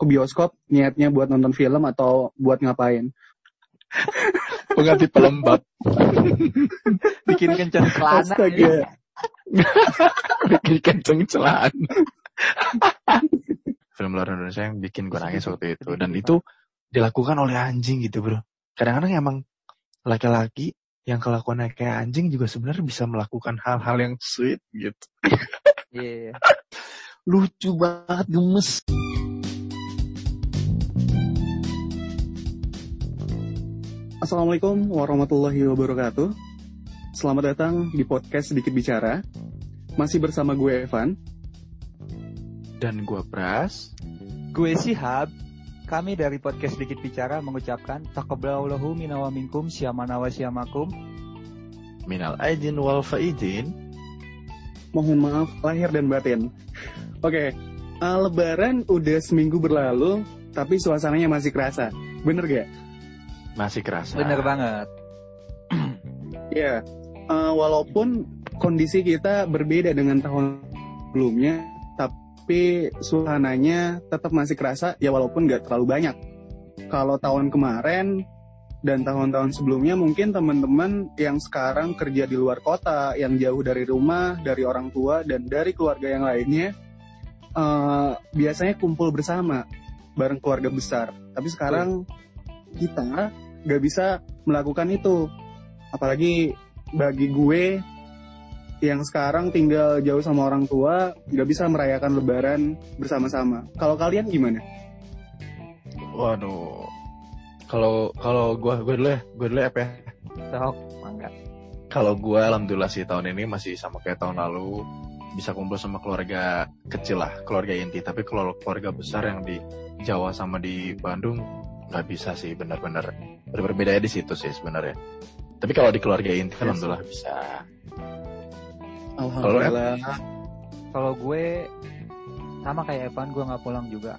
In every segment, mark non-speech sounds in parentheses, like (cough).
ke bioskop niatnya buat nonton film atau buat ngapain? Pengganti pelembab. (laughs) Bikin kencang celana. Astaga. bikin kenceng celana. (laughs) Film luar Indonesia yang bikin gue nangis waktu itu. Dan itu dilakukan oleh anjing gitu bro. Kadang-kadang emang laki-laki yang kelakuannya kayak anjing juga sebenarnya bisa melakukan hal-hal yang sweet gitu. Iya. (laughs) Lucu banget, gemes. Assalamualaikum warahmatullahi wabarakatuh. Selamat datang di podcast Sedikit Bicara. Masih bersama gue Evan. Dan gue Pras. Gue Sihab. Kami dari podcast Sedikit Bicara mengucapkan takabbalallahu minna wa minkum syamana wa syamakum. Minal aidin wal faidin. Mohon maaf lahir dan batin. Oke, eh, Lebaran udah seminggu berlalu, tapi suasananya masih kerasa. Bener gak? Masih kerasa. Bener banget. Iya. (clears throat) Eh, walaupun kondisi kita berbeda dengan tahun sebelumnya, tapi suasananya tetap masih kerasa, ya walaupun nggak terlalu banyak. Kalau tahun kemarin dan tahun-tahun sebelumnya mungkin teman-teman yang sekarang kerja di luar kota, yang jauh dari rumah, dari orang tua dan dari keluarga yang lainnya, eh, biasanya kumpul bersama bareng keluarga besar. Tapi sekarang kita nggak bisa melakukan itu, apalagi bagi gue yang sekarang tinggal jauh sama orang tua, nggak bisa merayakan Lebaran bersama-sama. Kalau kalian gimana? Waduh. Kalau kalau gue gue dulu ya, gue dulu ya, Apa ya. Sok, mangga. Kalau gue alhamdulillah sih tahun ini masih sama kayak tahun lalu bisa kumpul sama keluarga kecil lah, keluarga inti. Tapi kalau keluarga besar yang di Jawa sama di Bandung nggak bisa sih benar-benar berbeda di situ sih sebenarnya. Tapi kalau di keluarga inti Yes. alhamdulillah bisa. Alhamdulillah. Kalau gue sama kayak Evan, gue nggak pulang juga.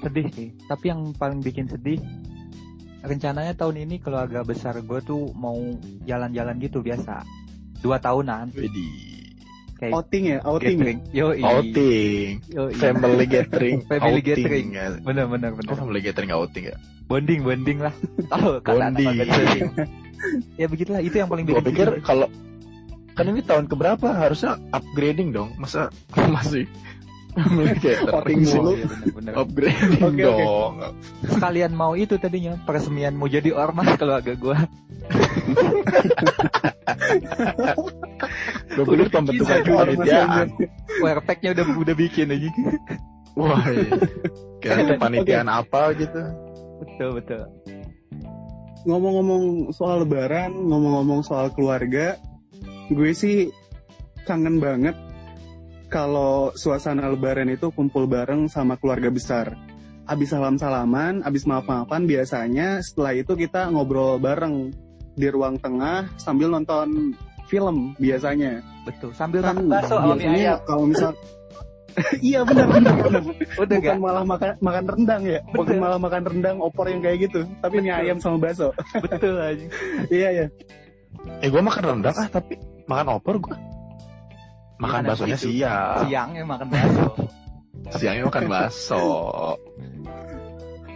Sedih sih. Tapi yang paling bikin sedih, rencananya tahun ini keluarga besar gue tuh mau jalan-jalan gitu biasa. Dua tahunan. Wedi. Kayak Outing ya, outing. ya? gathering. Yo, Outing, Family family (laughs) gathering, Family outing. gathering. ya. Bener, bener, bener. Oh, family gathering outing ya? Bonding, bonding lah. (laughs) Tahu Bonding. ya begitulah, itu yang paling Gue bikin pikir kalau kan ini tahun keberapa harusnya upgrading dong, masa (laughs) masih sih? (laughs) dulu. Bener, bener. Upgrading oke. dong. Sekalian mau itu tadinya, peresmian mau jadi ormas keluarga gue. Gue pikir pembentukan kepanitiaan. Werpeknya udah udah bikin aja. Wah, iya. Kayak kepanitiaan apa gitu. Betul, betul. Ngomong-ngomong soal Lebaran, ngomong-ngomong soal keluarga, gue sih kangen banget kalau suasana Lebaran itu kumpul bareng sama keluarga besar. Abis salam-salaman, abis maaf-maafan, biasanya setelah itu kita ngobrol bareng di ruang tengah sambil nonton film biasanya. Betul. Sambil Kan makan bakso biasanya kalau misal (laughs) Iya benar benar benar. Udah Bukan gak? malah makan makan rendang ya. Bukan Betul. malah makan rendang opor yang kayak gitu, tapi mie Betul. ayam sama bakso. Betul (laughs) aja. iya iya. Eh, gue makan rendang ah, tapi makan opor gue. Makan baksonya siang. Siangnya makan bakso. Siangnya makan bakso.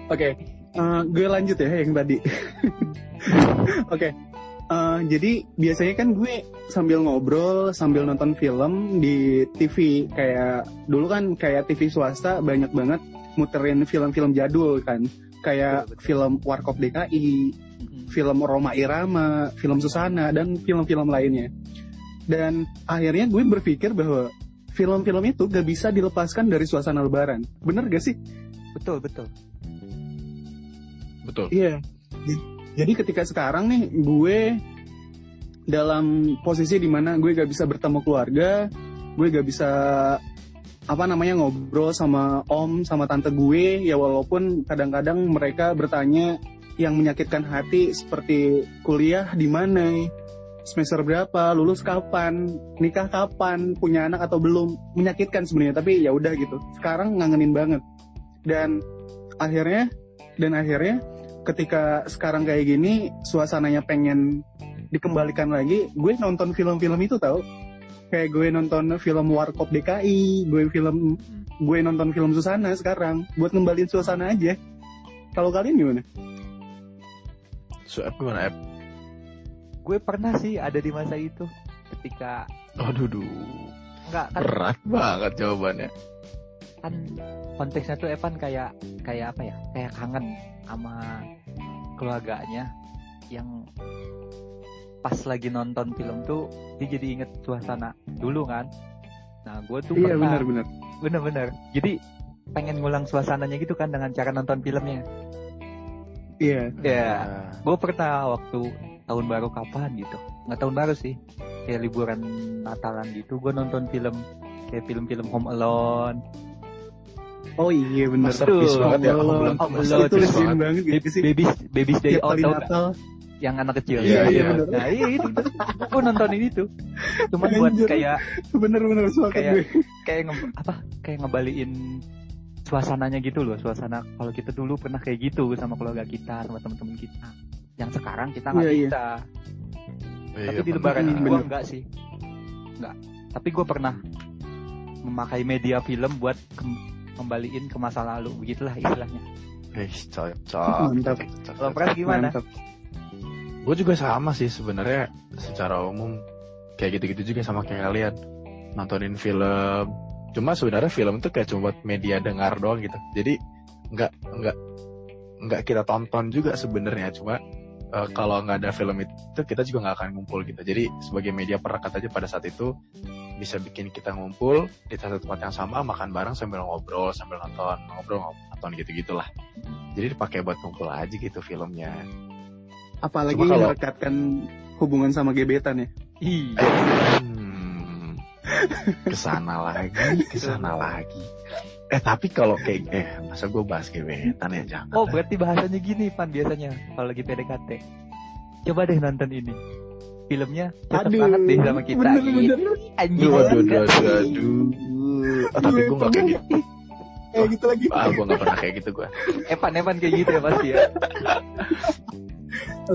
Oke, eh, gue lanjut ya yang tadi. (laughs) Oke, eh, jadi biasanya kan gue sambil ngobrol, sambil nonton film di TV. Kayak dulu kan kayak TV swasta banyak banget muterin film-film jadul kan. Kayak Betul, betul. film Warkop DKI, Mm-mm. film Roma Irama, film Susana, dan film-film lainnya. Dan akhirnya gue berpikir bahwa film-film itu gak bisa dilepaskan dari suasana lebaran. Bener gak sih? Betul, betul. Betul. Iya. Jadi ketika sekarang nih gue dalam posisi di mana gue gak bisa bertemu keluarga, gue gak bisa apa namanya ngobrol sama om sama tante gue ya walaupun kadang-kadang mereka bertanya yang menyakitkan hati seperti kuliah di mana semester berapa lulus kapan nikah kapan punya anak atau belum menyakitkan sebenarnya tapi ya udah gitu. Sekarang ngangenin banget. Dan akhirnya dan akhirnya ketika sekarang kayak gini suasananya pengen dikembalikan lagi gue nonton film-film itu tau kayak gue nonton film Warkop DKI gue film gue nonton film Susana sekarang buat ngembaliin suasana aja. Kalau kalian gimana? So, app gimana app? Gue pernah sih ada di masa itu ketika Aduh, duh. enggak kan berat banget jawabannya. Kan konteksnya tuh Evan kayak kayak apa ya? Kayak kangen sama keluarganya yang pas lagi nonton film tuh dia jadi inget suasana dulu kan. Nah gue tuh Iya pernah benar-benar. bener-bener jadi pengen ngulang suasananya gitu kan dengan cara nonton filmnya. Iya. ya Nah, gue pernah waktu tahun baru kapan gitu. Nggak tahun baru sih. Kayak liburan Natalan gitu gue nonton film kayak film-film Home Alone Oh iya benar. Masterpiece Tuh, banget ya. Tuh Alone. masterpiece legend banget. banget gitu sih. Babies Babies Day Out nggak? Natal. yang anak kecil Iya, iya. benar. nah iya itu gue nontonin itu cuman buat Anjir. kayak Bener-bener Kayak- gue. kayak nge- apa kayak ngebaliin suasananya gitu loh suasana kalau kita dulu pernah kayak gitu sama keluarga kita sama teman-teman kita yang sekarang kita nggak Iya, iya. bisa iya, tapi di bener. lebaran ini bener. gue enggak sih enggak tapi gue pernah memakai media film buat kembaliin ke masa lalu begitulah istilahnya Eh, cocok. Mantap. kalau Pras gimana Mantap. Gue juga sama sih sebenarnya secara umum kayak gitu-gitu juga sama kayak kalian nontonin film. Cuma sebenarnya film itu kayak cuma buat media dengar doang gitu. Jadi nggak nggak nggak kita tonton juga sebenarnya. Cuma eh, kalau nggak ada film itu kita juga nggak akan ngumpul gitu. Jadi sebagai media perekat aja pada saat itu bisa bikin kita ngumpul di satu tempat yang sama makan bareng sambil ngobrol sambil nonton ngobrol nonton gitu gitulah. Jadi dipakai buat ngumpul aja gitu filmnya. Apalagi Cuma kalau- merekatkan hubungan sama gebetan ya. iya Hmm. Ke sana lagi, ke sana lagi. Eh tapi kalau kayak eh masa gue bahas gebetan ya jangan. oh berarti bahasanya gini Pan biasanya kalau lagi PDKT coba deh nonton ini filmnya cocok banget deh sama kita Bener-bener. anjing Aduh, aduh, aduh, aduh, aduh. Ah, tapi gue gak kayak gitu. Kayak gitu lagi. Ah, gue gak pernah kayak gitu gue. Evan Evan kayak gitu ya pasti ya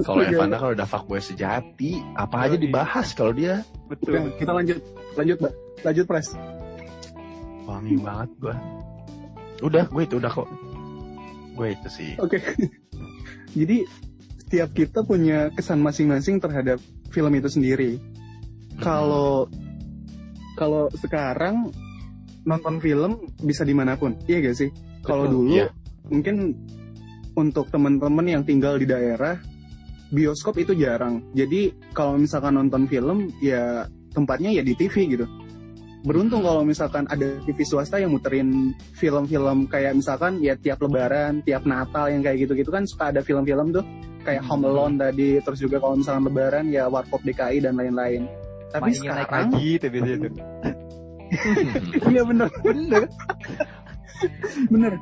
Kalau. Evanda kalau udah fuckboy sejati, apa aja dibahas kalau dia betul Oke, kita lanjut. Lanjut, Mbak. Lanjut, Pres. Wangi banget gue. Udah, gue itu udah kok. Gue itu sih. Oke. (laughs) Jadi setiap kita punya kesan masing-masing terhadap film itu sendiri. Kalau kalau sekarang nonton film bisa di mana pun, iya gak sih? Kalau dulu iya. mungkin untuk teman-teman yang tinggal di daerah bioskop itu jarang. Jadi kalau misalkan nonton film ya tempatnya ya di TV gitu. Beruntung kalau misalkan ada TV swasta yang muterin film-film kayak misalkan ya tiap lebaran, tiap Natal yang kayak gitu-gitu kan suka ada film-film tuh kayak Home Alone tadi, terus juga kalau misalkan lebaran ya Warkop DKI dan lain-lain. Tapi Mainnya naik sekarang haji itu biasanya tuh iya bener. Bener (laughs) (laughs) bener.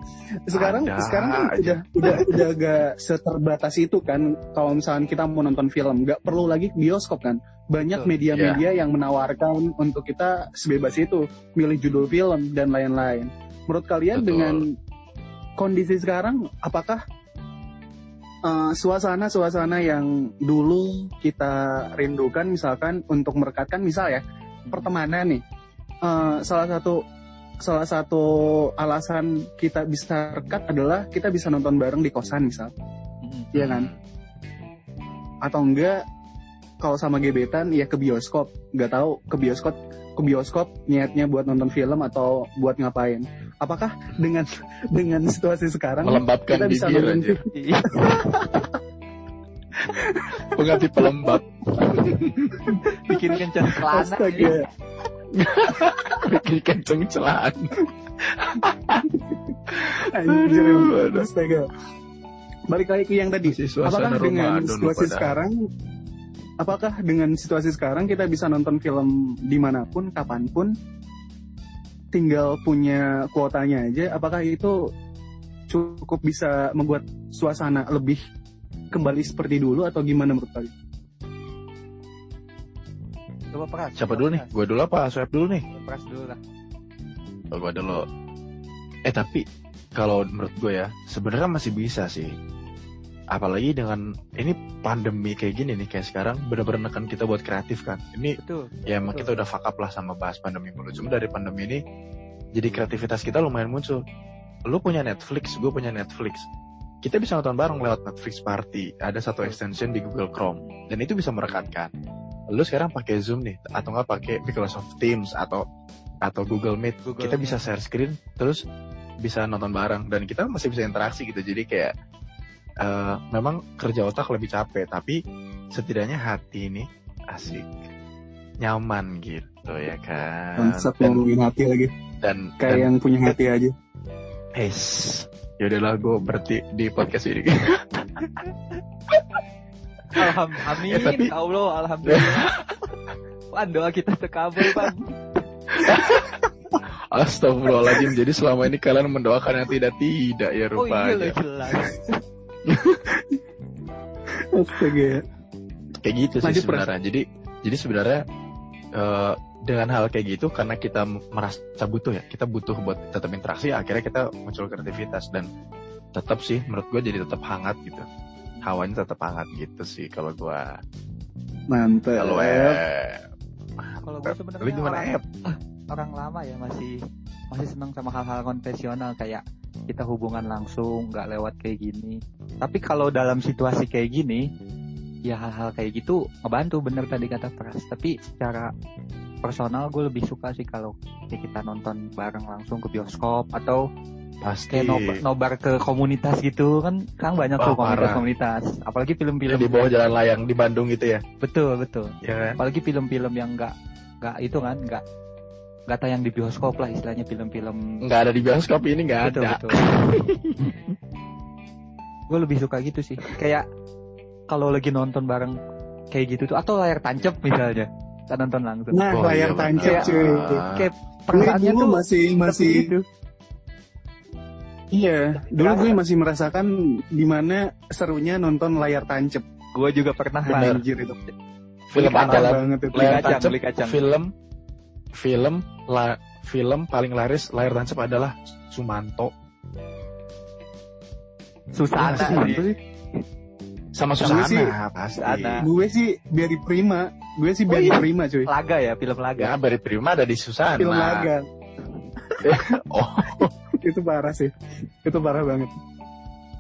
Sekarang Ada. sekarang kan aja. udah udah udah agak seterbatas itu kan kalau misalkan kita mau nonton film. Nggak perlu lagi bioskop kan. Banyak media-media yang menawarkan untuk kita sebebas itu milih judul film dan lain-lain. Menurut kalian Betul. dengan kondisi sekarang apakah eh, suasana-suasana yang dulu kita rindukan misalkan untuk merekatkan misal ya pertemanan nih eh, salah satu salah satu alasan kita bisa rekat adalah kita bisa nonton bareng di kosan misal Mm-mm. iya kan atau enggak kalau sama gebetan ya ke bioskop nggak tahu ke bioskop ke bioskop niatnya buat nonton film atau buat ngapain apakah dengan (laughs) dengan situasi sekarang Melembabkan kita bisa nonton aja. Iya. Pengganti pelembab. (laughs) bikin kencang celana Astaga. (laughs) Bikin kenceng celaan. Anjir, astaga. Balik lagi ke yang tadi. Masih Apakah dengan situasi pada. sekarang, apakah dengan situasi sekarang kita bisa nonton film di mana pun, kapan pun, tinggal punya kuotanya aja? Apakah itu cukup bisa membuat suasana lebih kembali seperti dulu atau gimana menurut kalian? Coba peras Siapa dulu nih? Gue dulu apa? Swab dulu nih? peras dulu lah Oh, gue dulu. Eh tapi kalau menurut gue ya sebenarnya masih bisa sih. Apalagi dengan ini pandemi kayak gini nih kayak sekarang bener-bener nekan kita buat kreatif kan. Ini betul ya emang Betul. kita udah fuck up lah sama bahas pandemi mulu. Cuma dari pandemi ini jadi kreativitas kita lumayan muncul. Lu punya Netflix, gue punya Netflix. Kita bisa nonton bareng lewat Netflix Party. Ada satu extension di Google Chrome dan itu bisa merekatkan. Lu sekarang pakai Zoom nih atau nggak pakai Microsoft Teams atau atau Google Meet. Google kita Meet. bisa share screen terus bisa nonton bareng dan kita masih bisa interaksi gitu. Jadi kayak eh, memang kerja otak lebih capek tapi setidaknya hati ini asik nyaman gitu ya kan Bangsat dan, hati lagi. dan, Kayak dan yang punya hati aja. es yaudahlah gue berhenti di podcast ini (laughs) Alham, amin, Eh, tapi- ya Allah, alhamdulillah. Pan doa kita terkabul, Pan. (laughs) Astagfirullahaladzim Jadi selama ini kalian mendoakan yang tidak-tidak ya Oh iya loh rupanya jelas. (laughs) Astaga ya. Kayak gitu sih Lanjut, sebenarnya Jadi jadi sebenarnya eh, dengan hal kayak gitu karena kita merasa butuh ya kita butuh buat tetap interaksi akhirnya kita muncul kreativitas dan tetap sih menurut gue jadi tetap hangat gitu hawanya tetap hangat gitu sih kalau gue Mantap. kalau eh Kalau Lu sebenarnya gimana orang, orang lama ya masih masih senang sama hal-hal konvensional kayak kita hubungan langsung nggak lewat kayak gini. Tapi kalau dalam situasi kayak gini, ya hal-hal kayak gitu ngebantu bener tadi kata Pras. Tapi secara personal gue lebih suka sih kalau kita nonton bareng langsung ke bioskop atau pasti. Kayak nobar, nobar ke komunitas gitu kan kan banyak tuh komunitas-komunitas apalagi film-film di bawah jalan layang di Bandung gitu ya? Betul betul. Ya kan? Apalagi film-film yang nggak nggak itu kan nggak nggak tayang di bioskop lah istilahnya film-film. Nggak ada di bioskop ini nggak betul ada. betul. (laughs) Gue lebih suka gitu sih. Kayak kalau lagi nonton bareng kayak gitu tuh atau layar tancap misalnya. Kita nonton langsung. Nah, Oh, layar iya, tancap cuy. kayak perasaannya tuh masih masih gitu. Iya, dulu gue masih merasakan gimana serunya nonton layar tancap. gue juga pernah Bener. Anjir itu. film andalan banget itu. layar kacang, beli kacang. film film la, film paling laris layar tancap adalah Sumanto susah Apa sih, sama Gue Susana sih- pasti Susana. Gue sih Berry Prima. Gue sih Oh, Berry iya. Prima cuy. laga ya film laga ya Bari Prima ada di Susana Film laga. (laughs) oh Itu parah sih. Itu parah banget.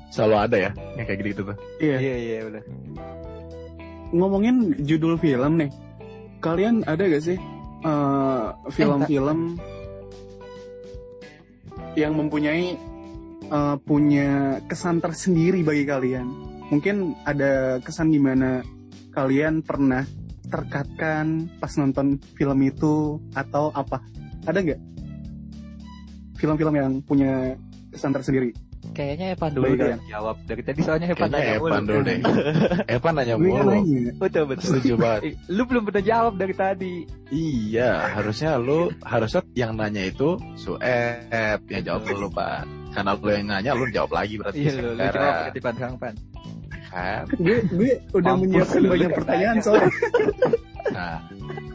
selalu ada ya yang kayak gitu tuh Iya. iya iya udah Ngomongin judul film nih. Kalian ada gak sih eh, film-film yang mempunyai eh, punya kesan tersendiri bagi kalian? Mungkin ada kesan di mana kalian pernah terkatkan pas nonton film itu atau apa? Ada nggak film-film yang punya kesan tersendiri? kayaknya Evan dulu Baik, ya. yang jawab dari tadi soalnya Evan nanya mulu. Evan dulu deh (laughs) Evan nanya Gue mulu nanya. betul betul setuju banget (laughs) lu belum pernah jawab dari tadi Iya, harusnya lu harusnya yang nanya itu Sueb yang jawab dulu pak. Karena lu yang nanya, lu jawab lagi berarti iya lu lu sekarang, jawab berarti Pan sekarang Pan kan? gue gue udah Mampus menyiapkan banyak pertanyaan soalnya Nah,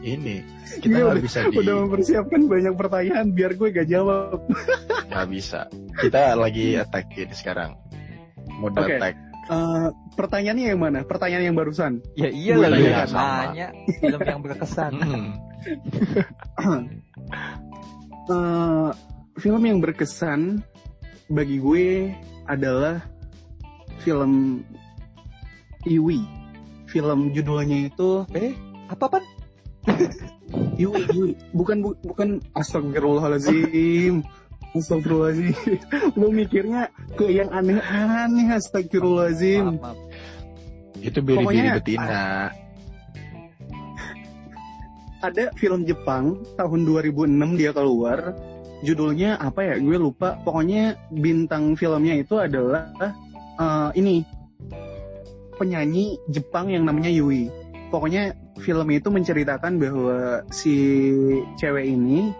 ini kita nggak udah- bisa di, udah mempersiapkan banyak pertanyaan biar gue gak jawab. nggak bisa. Kita lagi attack ini sekarang. Mode Oke. attack. Eh, pertanyaannya yang mana? Pertanyaan yang barusan. ya iya lah nanya yang sama. nanya film yang berkesan Hmm. (clears throat) Eh, film yang berkesan bagi gue adalah film Iwi. Film judulnya itu eh apa Pan (laughs) Iwi, Iwi. Bukan bu- bukan Astagfirullahaladzim. Astagfirullahaladzim. (laughs) Gue mikirnya ke yang aneh-aneh maaf, maaf. Itu biri-biri betina. ada film Jepang tahun 2006 dia keluar judulnya apa ya gue lupa pokoknya bintang filmnya itu adalah eh, ini penyanyi Jepang yang namanya Yui pokoknya film itu menceritakan bahwa si cewek ini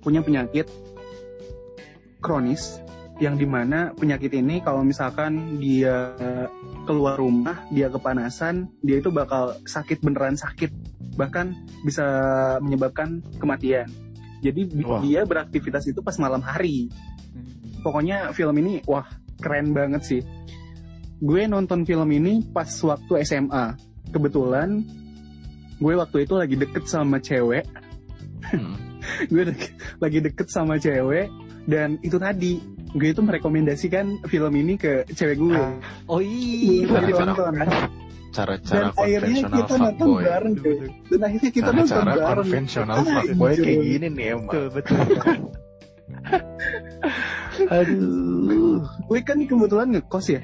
punya penyakit kronis yang di mana penyakit ini kalau misalkan dia keluar rumah dia kepanasan dia itu bakal sakit beneran sakit bahkan bisa menyebabkan kematian. Jadi Wah. dia beraktivitas itu pas malam hari. Hmm. Pokoknya film ini wah keren banget sih. Gue nonton film ini pas waktu SMA. Kebetulan gue waktu itu lagi deket sama cewek. Hmm. (laughs) gue dek- lagi deket sama cewek dan itu tadi gue itu merekomendasikan film ini ke cewek gue. Ah, Oh iya. Gue Gimana, nonton. cara-cara Dan akhirnya konvensional kita nonton fuckboy. bareng cuy. Dan akhirnya kita nonton Cara-cara bareng. konvensional Ah, fuckboy kayak gini nih emang. Betul, betul. (laughs) Aduh. Gue kan kebetulan ngekos ya.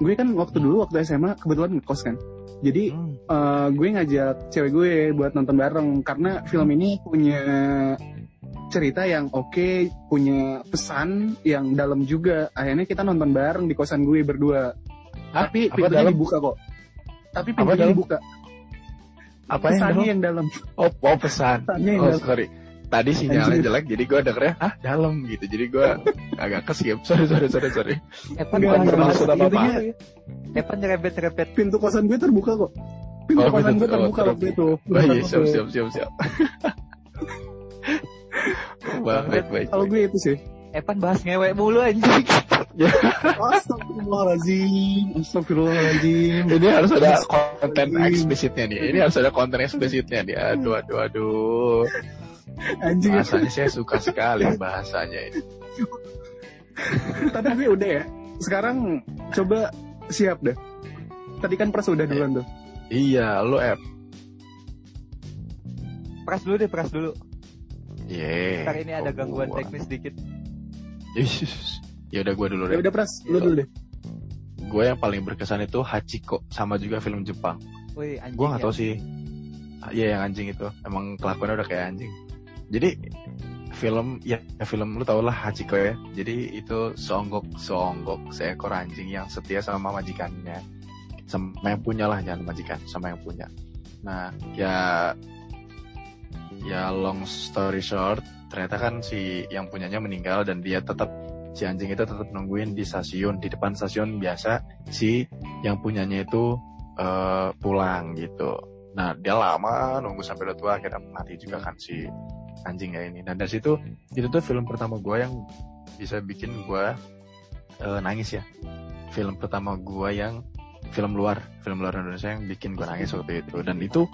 Gue kan waktu dulu waktu SMA kebetulan ngekos kan. Jadi Hmm. eh, gue ngajak cewek gue buat nonton bareng karena film ini punya cerita yang oke, punya pesan yang dalam juga. Akhirnya kita nonton bareng di kosan gue berdua. Hah? Tapi pintunya dalam? dibuka kok. Tapi pintunya dibuka. Apa yang Pesannya dalam? yang dalam. Oh, oh pesan. Pesannya yang Oh dalam. sorry. Tadi sinyalnya Anjir. jelek, jadi gue dengernya ah dalam gitu. Jadi gue agak keskip. (laughs) Sorry sorry sorry sorry. Evan Nggak bermaksud apa-apa. intinya, Evan nyerempet-nyerempet Pintu kosan gue terbuka kok. Pintu Oh, kosan gue terbuka oh, waktu itu. Oh iya siap siap siap siap. baik baik. Kalau gue itu sih. Evan bahas ngewek mulu anjing. Astagfirullahaladzim. Astagfirullahaladzim. Ini harus ada konten eksplisitnya nih. Ini harus ada konten eksplisitnya nih. Aduh, aduh, aduh. Anjing. Bahasanya saya suka sekali bahasanya ini. Tapi udah ya. Sekarang coba siap deh. Tadi kan pras udah duluan tuh. Iya, lu app. Pras dulu deh, pras dulu. Ye. Ntar ini ada gangguan gua? teknis dikit. Ya udah gue dulu Ya deh. udah pras, lu dulu deh. Gue yang paling berkesan itu Hachiko sama juga film Jepang. Wih, anjing Gue nggak ya. tahu sih. Ah, Iya yang anjing itu. Emang kelakuannya udah kayak anjing. Jadi film ya, film lu tau lah Hachiko ya. Jadi itu seonggok seonggok seekor anjing yang setia sama majikannya. Sama yang punya lah jangan majikan sama yang punya. Nah ya ya long story short ternyata kan si yang punyanya meninggal dan dia tetap si anjing itu tetap nungguin di stasiun di depan stasiun biasa si yang punyanya itu eh, pulang gitu. Nah dia lama nunggu sampai udah tua akhirnya mati juga kan si anjing ya ini. Dan dari situ itu tuh film pertama gue yang bisa bikin gue eh, nangis ya. Film pertama gue yang film luar, film luar Indonesia yang bikin gue nangis waktu itu. Dan itu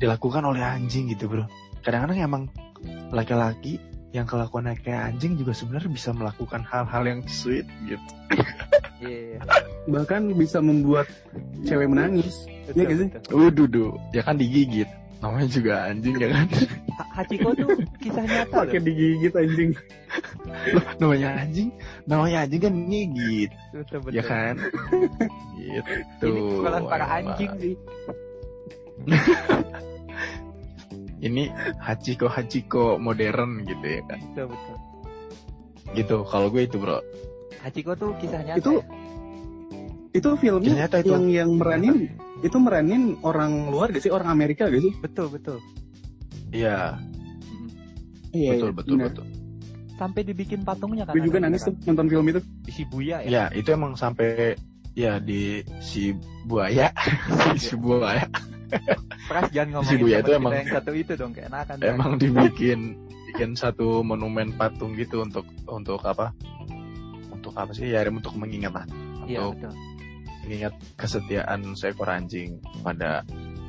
dilakukan oleh anjing gitu bro. Kadang-kadang emang laki-laki yang kelakuannya kayak anjing juga sebenarnya bisa melakukan hal-hal yang sweet gitu. (laughs) Iya, Bahkan bisa membuat cewek menangis. Iya betul. Waduh, duh. ya kan digigit. Namanya juga anjing ya kan. Ha- Hachiko tuh kisah nyata Pakai loh. digigit anjing. namanya anjing, namanya anjing kan ngigit, Betul, betul. ya kan? gitu. Ini sekolah para anjing sih. (laughs) Ini Hachiko Hachiko modern gitu ya kan. Betul, betul. Gitu. Kalau gue itu bro. Hachiko tuh kisah nyata. Itu ya? Itu filmnya Ternyata itu. yang yang meranin itu meranin orang luar gak sih? Orang Amerika gak sih? Betul, betul. Iya, Mm. Iya, betul iya, betul benar. betul. Sampai dibikin patungnya kan. Gue juga nangis tuh nonton film itu. Di Shibuya ya. Ya, itu emang sampai ya di si buaya, (laughs) si buaya Pras jangan ngomongin Shibuya teman itu emang- yang satu itu dong kayak enakan. emang dibikin bikin satu monumen patung gitu untuk untuk apa? Untuk apa sih? Ya untuk mengingat lah. Iya, Untuk betul. Mengingat kesetiaan seekor anjing pada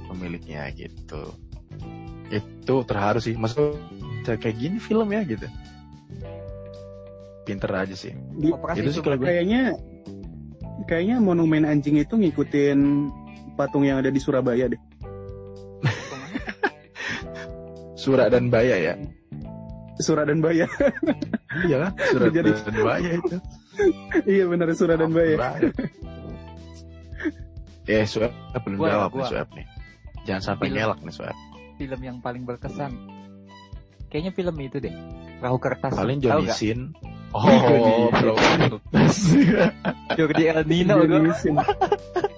pemiliknya gitu. Itu terharu sih. Maksud kayak gini film ya gitu. Pinter aja sih. Di- itu sih kalau gue. kayaknya kayaknya monumen anjing itu ngikutin patung yang ada di Surabaya deh. (laughs) Surat dan Baya ya. Surah dan Baya. Iya? Surat Jadi- dan Baya itu. iya benar Surah dan Baya. Eh, Suap belum Gua, jawab gua. nih Suap nih. Jangan sampai Film. ngelak nih Suap. Film yang paling berkesan. Kayaknya film itu deh. Perahu kertas. Paling Tahu Johnny? Sin. (laughs) Oh, Johnny. bro. Jordi El Nino (laughs) Johnny. Sin.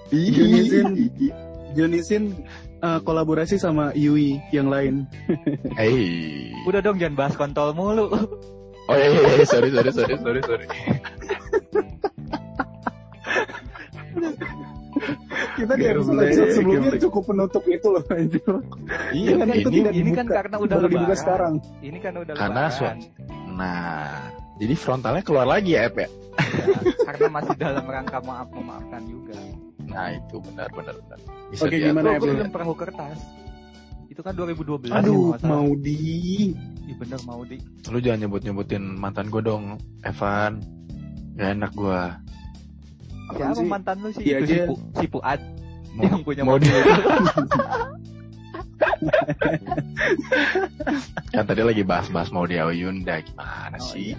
Johnny Sin. Johnny Sin uh, kolaborasi sama Yui yang lain. (laughs) Hey. Udah dong jangan bahas kontol mulu. Oh iya, iya, iya, sorry, sorry, sorry, sorry, sorry. Kita di episode, episode sebelumnya cukup penutup itu loh anjir. Iya, kan itu ini, tidak ini dibuka. kan karena udah Baru dibuka lebaran. sekarang. Ini kan udah Karena lebaran. nah, jadi frontalnya keluar lagi ya, Ep ya? Ya, (laughs) karena masih dalam rangka maaf memaafkan juga. Nah, itu benar, benar, benar. Bisa Oke, diatur. gimana, Gua, Ep? gua film perahu kertas. Itu kan 2012 ya, Aduh, mau di Iya bener mau di. Lu jangan nyebut-nyebutin mantan gue dong, Evan. Gak enak gue. Siapa mantan lu sih? Iya itu si, aja. Pu, si Puad Mau, yang punya mau mobil. di (laughs) kan tadi lagi bahas-bahas mau di Yunda gimana Oh, sih?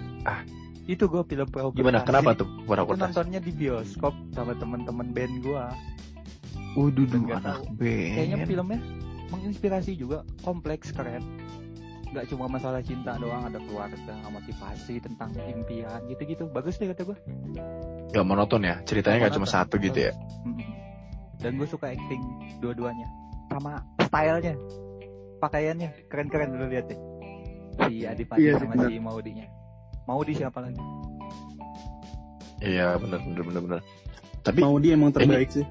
itu gue film pro Gimana? Kenapa tuh Itu pura-pura? nontonnya di bioskop sama teman-teman band gue. Waduh, Nggak anak band. Kayaknya filmnya menginspirasi juga, kompleks, keren. Gak cuma masalah cinta doang, ada keluarga, motivasi tentang impian, gitu-gitu. Bagus deh kata gue. Gak monoton ya? Ceritanya gak cuma satu gitu ya? Dan gue suka acting dua-duanya. Sama stylenya, pakaiannya, keren-keren dulu lihat deh. Si Adipati Iya, sama bener. si Maudinya. Maudi siapa lagi? Iya, bener, bener, bener, bener. Tapi mau di emang terbaik sih.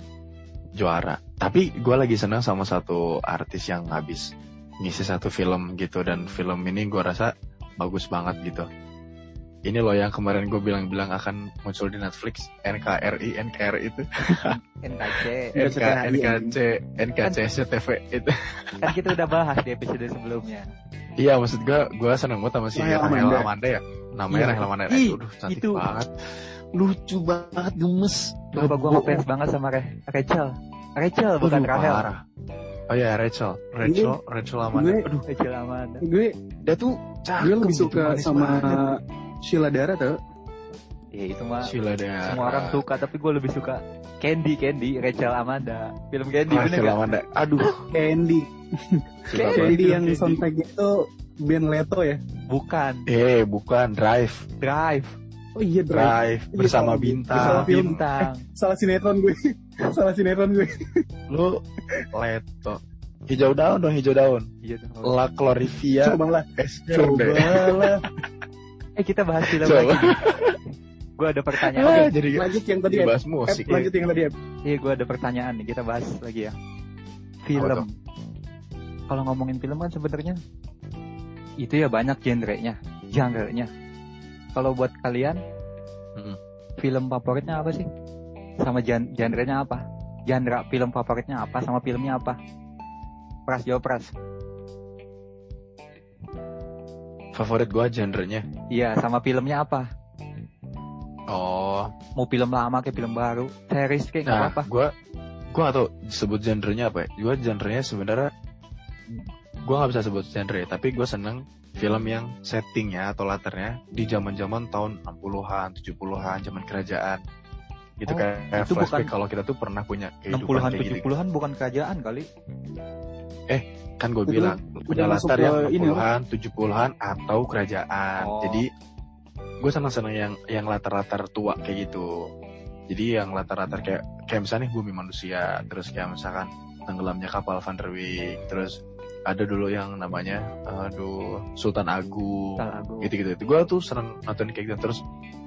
juara. Tapi gue lagi senang sama satu artis yang habis ngisi satu film gitu dan film ini gue rasa bagus banget gitu. Ini loh yang kemarin gue bilang-bilang akan muncul di Netflix NKRI NKRI itu (laughs) NKC. NK NKCTHI, NKC NKCSTV itu. Kan kita udah bahas di episode sebelumnya. Iya maksud gue gue seneng banget sama si Rahel Amanda. Ya. Namanya Iya. Rahel Amanda. Aduh cantik itu. banget. Lucu banget gemes. Coba gue ngefans banget sama Re Rachel. Rachel bukan Rahel. Oh iya Rachel, Rachel, Rachel Amanda. Gue- Aduh, Rachel Amanda. Gue dia tuh cakep. gue lebih gitu, suka manis sama banget. Sheila Dara tau. Ya itu mah Sheila Dara. semua orang suka tapi gue lebih suka Candy Candy Rachel Amanda. Film Candy bener Rachel gak? Amanda. Aduh, Candy. (laughs) Candy. Candy yang Candy. soundtracknya itu band Leto ya. Bukan Eh, bukan Drive. Drive Oh iya Drive. Drive Iya, bersama bintang. Bersama. Bintang. Salah sinetron gue. (laughs) Salah sinetron gue. Lu Leto. Hijau daun dong, hijau daun. Iya dong. La Clorivia Coba lah. Coba lah. Eh kita bahas film Coba. lagi. gue ada pertanyaan. Ah, nih. jadi Lanjut yang tadi ya. bahas musik. Eh, lanjut yang tadi ya. Iya gue ada pertanyaan nih. Kita bahas lagi ya. Film. Kalau ngomongin film kan sebenarnya itu ya banyak genrenya, genre-nya. Kalau buat kalian, Mm-mm. film favoritnya apa sih? Sama gen genre-nya apa? Genre film favoritnya apa? Sama filmnya apa? Pras jawab Pras. Favorit gua genrenya. Iya, sama filmnya apa? Oh, Mau film lama kayak film baru, series kayak nah, apa-apa. gua gua gak tau sebut genrenya apa ya. Gua genrenya sebenarnya gua nggak bisa sebut genre, tapi gua seneng film yang settingnya atau latarnya di zaman-zaman tahun 60-an, 70-an, zaman kerajaan. Gitu Oh, kayak itu flashback bukan- kalau kita tuh pernah punya kehidupan 60-an, kayak gitu. 70-an bukan kerajaan kali. Kan gue bilang punya masuk latar yang ini, 60-an, 70-an atau kerajaan. Oh. Jadi gue seneng-seneng yang yang latar-latar tua kayak gitu. Jadi yang latar-latar kayak kayak misalnya bumi manusia, terus kayak misalkan tenggelamnya kapal Van der Wijk, terus ada dulu yang namanya aduh Sultan Agung. Salah aku. Gitu-gitu. Gue tuh seneng nonton kayak gitu terus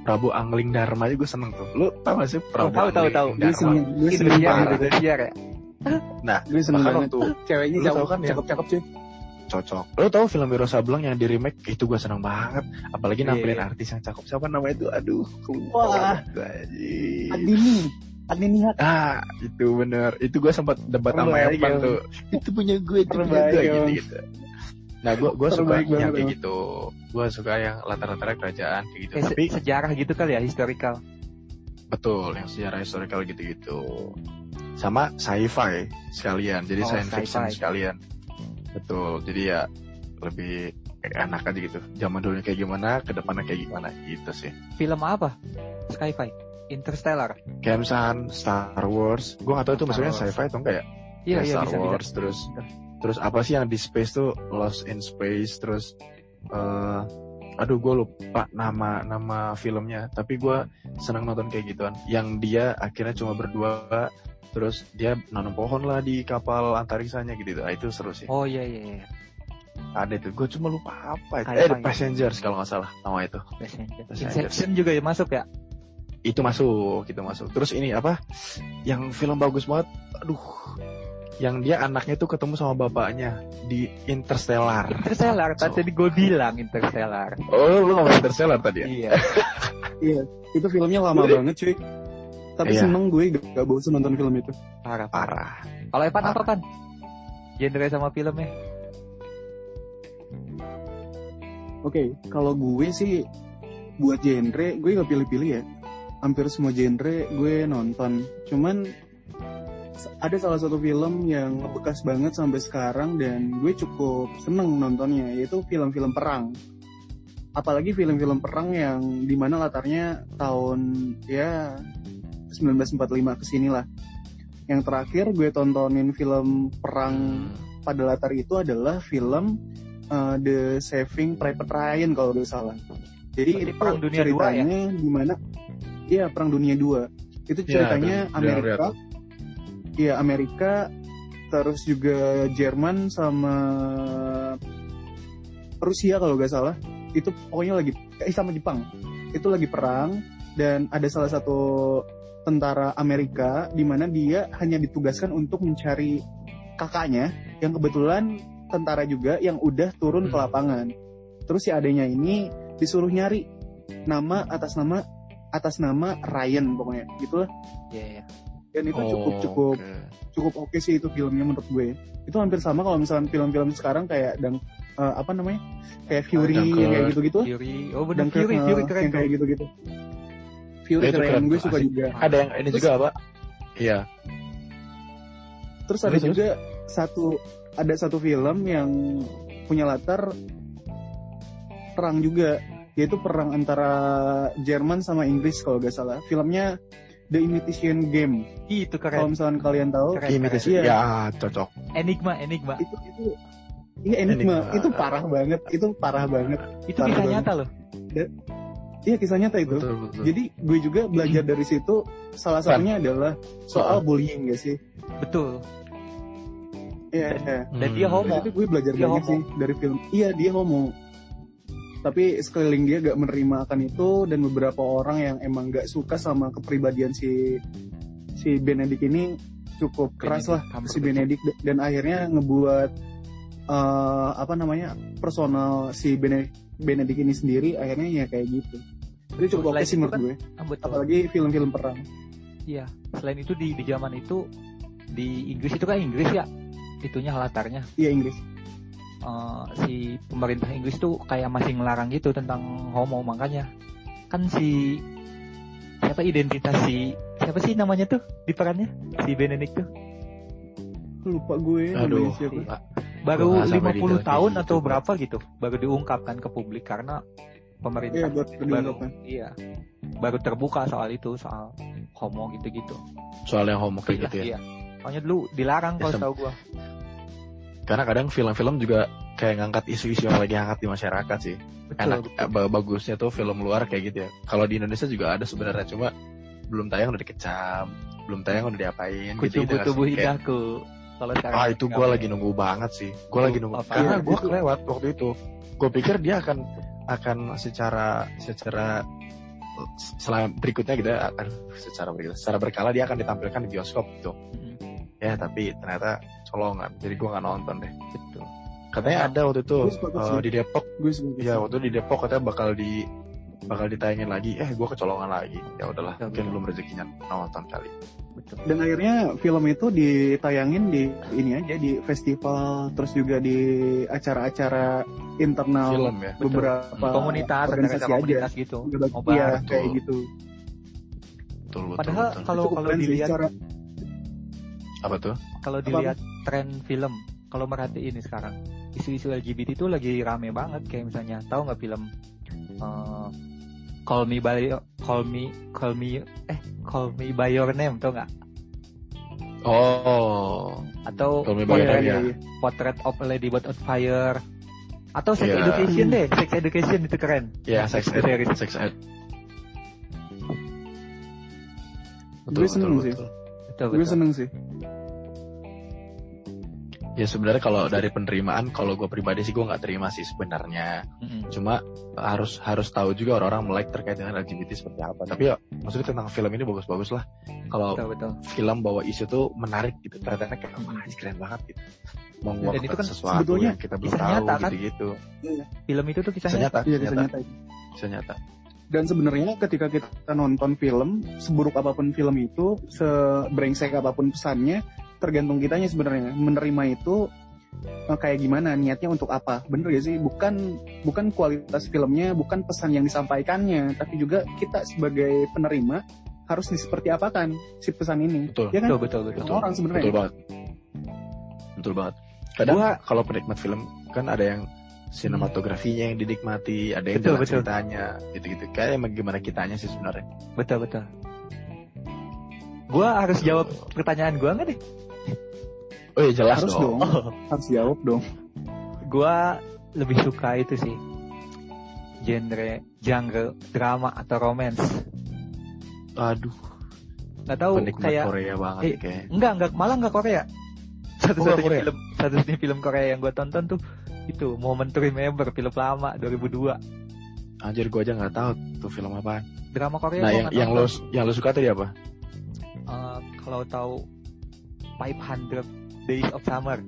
Prabu Angling Dharma juga gue seneng tuh. Lu tau gak sih Prabu tahu, tahu, Angling tahu. Gue seneng, gue ya. Nah, Gue seneng banget. waktu Ceweknya tahu cakep, kan ya? cakep-cakep cuy. cocok. Lo tau film Wiro Sableng yang di remake itu gue seneng banget. Apalagi Iya, nampilin iya. artis yang cakep. Siapa namanya itu? Aduh. Wah. Gaji. Adini Hat. Ah, itu bener. Itu gue sempat debat sama Evan tuh. Itu punya gue, itu punya gue gitu gitu. Nah, gue gue suka Terbaik banget, yang kayak gitu. Gue suka yang latar-latar kerajaan kayak gitu. Kayak se- Tapi sejarah gitu kali ya, historical. betul, yang sejarah historical gitu-gitu. Sama sci-fi sekalian. Jadi Oh, science fiction sci-fi. sekalian. Betul. Jadi ya lebih enak aja gitu. Zaman dulu kayak gimana, ke depannya kayak gimana gitu sih. Film apa? Sci-fi. Interstellar. Misalkan Star Wars, gue gak tahu itu maksudnya sci-fi atau enggak ya? Iya, iya Star bisa bisa. Wars, terus terus apa sih yang di space tuh Lost in Space, terus eh aduh gue lupa nama nama filmnya, tapi gue senang nonton kayak gituan. Yang dia akhirnya cuma berdua, terus dia nanam pohon lah di kapal antariksanya gitu. Ah, itu seru sih. Oh iya iya iya. Ada itu, gue cuma lupa apa. itu. Kayak Eh, ya? Passengers kalau nggak salah nama itu. Passenger. Passenger. Inception juga ya masuk ya? itu masuk itu masuk terus ini apa yang film bagus banget aduh yang dia anaknya tuh ketemu sama bapaknya di Interstellar. Interstellar, so. tadi gue bilang Interstellar. Oh, lu ngomong Interstellar tadi ya? Iya. (laughs) iya, itu filmnya lama Jadi, banget cuy. Tapi iya. seneng gue gak, gak bosan nonton film itu. Parah, parah. Kalau Evan parah. apa kan? Genre sama filmnya? Oke, okay, kalau gue sih buat genre gue gak pilih-pilih ya Hampir semua genre gue nonton. Cuman ada salah satu film yang ngebekas banget sampai sekarang dan gue cukup seneng nontonnya, yaitu film-film perang. Apalagi film-film perang yang di mana latarnya tahun ya 1945 ke sini lah. Yang terakhir gue tontonin film perang pada latar itu adalah film uh, The Saving Private Ryan kalau nggak salah. Jadi Berarti itu Perang Dunia ceritanya di mana? Iya Perang Dunia 2. Itu Iya, ceritanya udah Amerika. lihat. Iya Amerika, terus juga Jerman sama Rusia kalau nggak salah. Itu pokoknya lagi eh sama Jepang. Itu lagi perang dan ada salah satu tentara Amerika di mana dia hanya ditugaskan untuk mencari kakaknya yang kebetulan tentara juga yang udah turun ke Hmm. lapangan. Terus si adanya ini disuruh nyari nama atas nama atas nama Ryan pokoknya gitu lah. Iya, iya. Dan itu Oh, cukup cukup oke. cukup oke sih itu filmnya menurut gue. Itu hampir sama kalau misalnya film-film sekarang kayak dan eh, apa namanya? Kayak Fury Dunkirk. yang kayak gitu-gitu. Fury. Oh Dunkirk, Fury, eh, Fury keren yang kayak gitu-gitu. Fury Ya, keren, keren gue suka asik. juga. Ada yang ini Terus- juga apa? Iya. Terus ada Terus, juga satu ada satu film yang punya latar perang juga, yaitu perang antara Jerman sama Inggris kalau gak salah. Filmnya The Imitation Game. Itu Kalau keren. misalnya kalian tahu, Keren, Imitasi. Iya. Ya, cocok. Enigma, Enigma. itu itu Iya Enigma, Enigma. itu parah banget, itu parah banget. Itu Parah kisah banget. nyata loh. Iya kisah nyata itu. Betul, betul. Jadi gue juga belajar dari situ. Salah satunya adalah soal bullying gak sih? Betul. Iya. iya. Dan dia Hmm. homo. Situ gue belajar Dia banyak homo. sih dari film. Iya dia homo. Tapi sekeliling dia gak menerima akan itu dan beberapa orang yang emang gak suka sama kepribadian si si Benedict ini cukup keras lah Benedict si Benedict dan akhirnya ngebuat eh, apa namanya personal si Benedict, Benedict ini sendiri akhirnya ya kayak gitu. Jadi cukup oke sih menurut kan- gue. Ah, betul. Apalagi film-film perang. Iya. Selain itu di di zaman itu di Inggris itu kan Inggris ya. Itunya latarnya. Iya Inggris. Eh, si pemerintah Inggris tuh kayak masih ngelarang gitu tentang homo makanya. Kan si siapa identitas si siapa sih namanya tuh di perannya? Si Benedict tuh? Lupa gue Aduh. namanya siapa. Pak. baru sampai 50 detail tahun atau gitu, berapa gitu baru diungkapkan ke publik karena pemerintah Iya, baru baru iya baru terbuka soal itu soal homo gitu-gitu. Soal yang homo kayak gitu ya. iya. Soalnya dulu dilarang kalau Ya, tahu gua Karena kadang film-film juga kayak ngangkat isu-isu yang lagi hangat di masyarakat sih. betul, Enak betul. eh, ba- bagusnya tuh film luar kayak gitu ya. Kalau di Indonesia juga ada sebenarnya cuma belum tayang udah dikecam, belum tayang udah diapain gitu. tubuh tubuh indahku kalau sekarang Ah itu gue lagi nunggu banget sih. Gue lagi nunggu. Apa? Karena gue itu. kelewat waktu itu. Gue pikir dia akan akan secara secara setelah berikutnya gitu ya akan secara berikutnya secara berkala dia akan ditampilkan di bioskop gitu. Mm, Ya tapi ternyata colongan. Jadi gue nggak nonton deh. betul Katanya ada waktu itu sih. di Depok. Gue. Ya waktu di Depok katanya bakal di bakal ditayangin lagi. Eh gue kecolongan lagi. Ya udahlah. Ya, Mungkin betul. belum rezekinya nonton kali. betul Dan akhirnya film itu ditayangin di ini aja di festival terus juga di acara-acara internal Film ya. Betul. beberapa komunitas organisasi acara aja. komunitas gitu Iya, kayak Betul. gitu. Betul betul. Padahal betul. kalau kalau dilihat secara- apa tuh? kalau dilihat tren film kalau merhatiin ini sekarang isu-isu LGBT itu lagi rame banget kayak misalnya tahu nggak film eh, Call Me by Call Me Call Me eh Call Me by Your Name tau nggak Oh. atau Call Me by Your Name iya, ya. Portrait of a Lady But on Fire atau Sex Iya. Education deh Sex Education itu keren Ya, sex ed, series. sex ed. Gue seneng sih. betul Gue betul seneng sih. Ya sebenarnya kalau dari penerimaan, kalau gue pribadi sih gue nggak terima sih sebenarnya. Mm-mm. Cuma harus harus tahu juga orang-orang melek terkait dengan LGBT seperti apa. Tapi ya maksudnya tentang film ini bagus-bagus lah. Kalau betul betul film bawa isu tuh menarik gitu, ternyata kayak wah ini keren banget gitu. Dan itu kan sesuatu sebetulnya yang kita belum kisah tahu nyata, kan? gitu-gitu. film itu tuh Bisa kisahnya nyata, Iya, bisa kisah nyata, nyata. bisa nyata. Dan sebenarnya ketika kita nonton film, seburuk apa pun film itu, sebrengsek apa pun pesannya, tergantung kitanya sebenarnya. Menerima itu eh, kayak gimana niatnya untuk apa bener gak sih bukan bukan kualitas filmnya bukan pesan yang disampaikannya tapi juga kita sebagai penerima harus seperti apakan si pesan ini Betul. ya kan Betul betul betul. Orang sebenarnya Betul banget. Betul banget. Kadang Gua- kalau penikmat film kan ada yang sinematografinya yang dinikmati, ada yang Betul, jalan betul. ceritanya, gitu-gitu. Kayak emang gimana kitanya sih sebenarnya. Betul betul. Gua harus jawab pertanyaan gua nggak nih? Oh iya jelas harus dong. dong harus jawab dong Gua lebih suka itu sih genre genre drama atau romance. Aduh, Nggak tahu penikmat kayak Korea banget eh, kayak. enggak enggak malah enggak Korea. Satu-satunya Korea? film satu-satunya film Korea yang gua tonton tuh itu Moment to Remember film lama 2002 Anjir gua aja nggak tahu tuh film apaan. drama Korea Nah yang yang lo yang lo suka tadi apa? Eh, kalau tahu 500 Days of Summer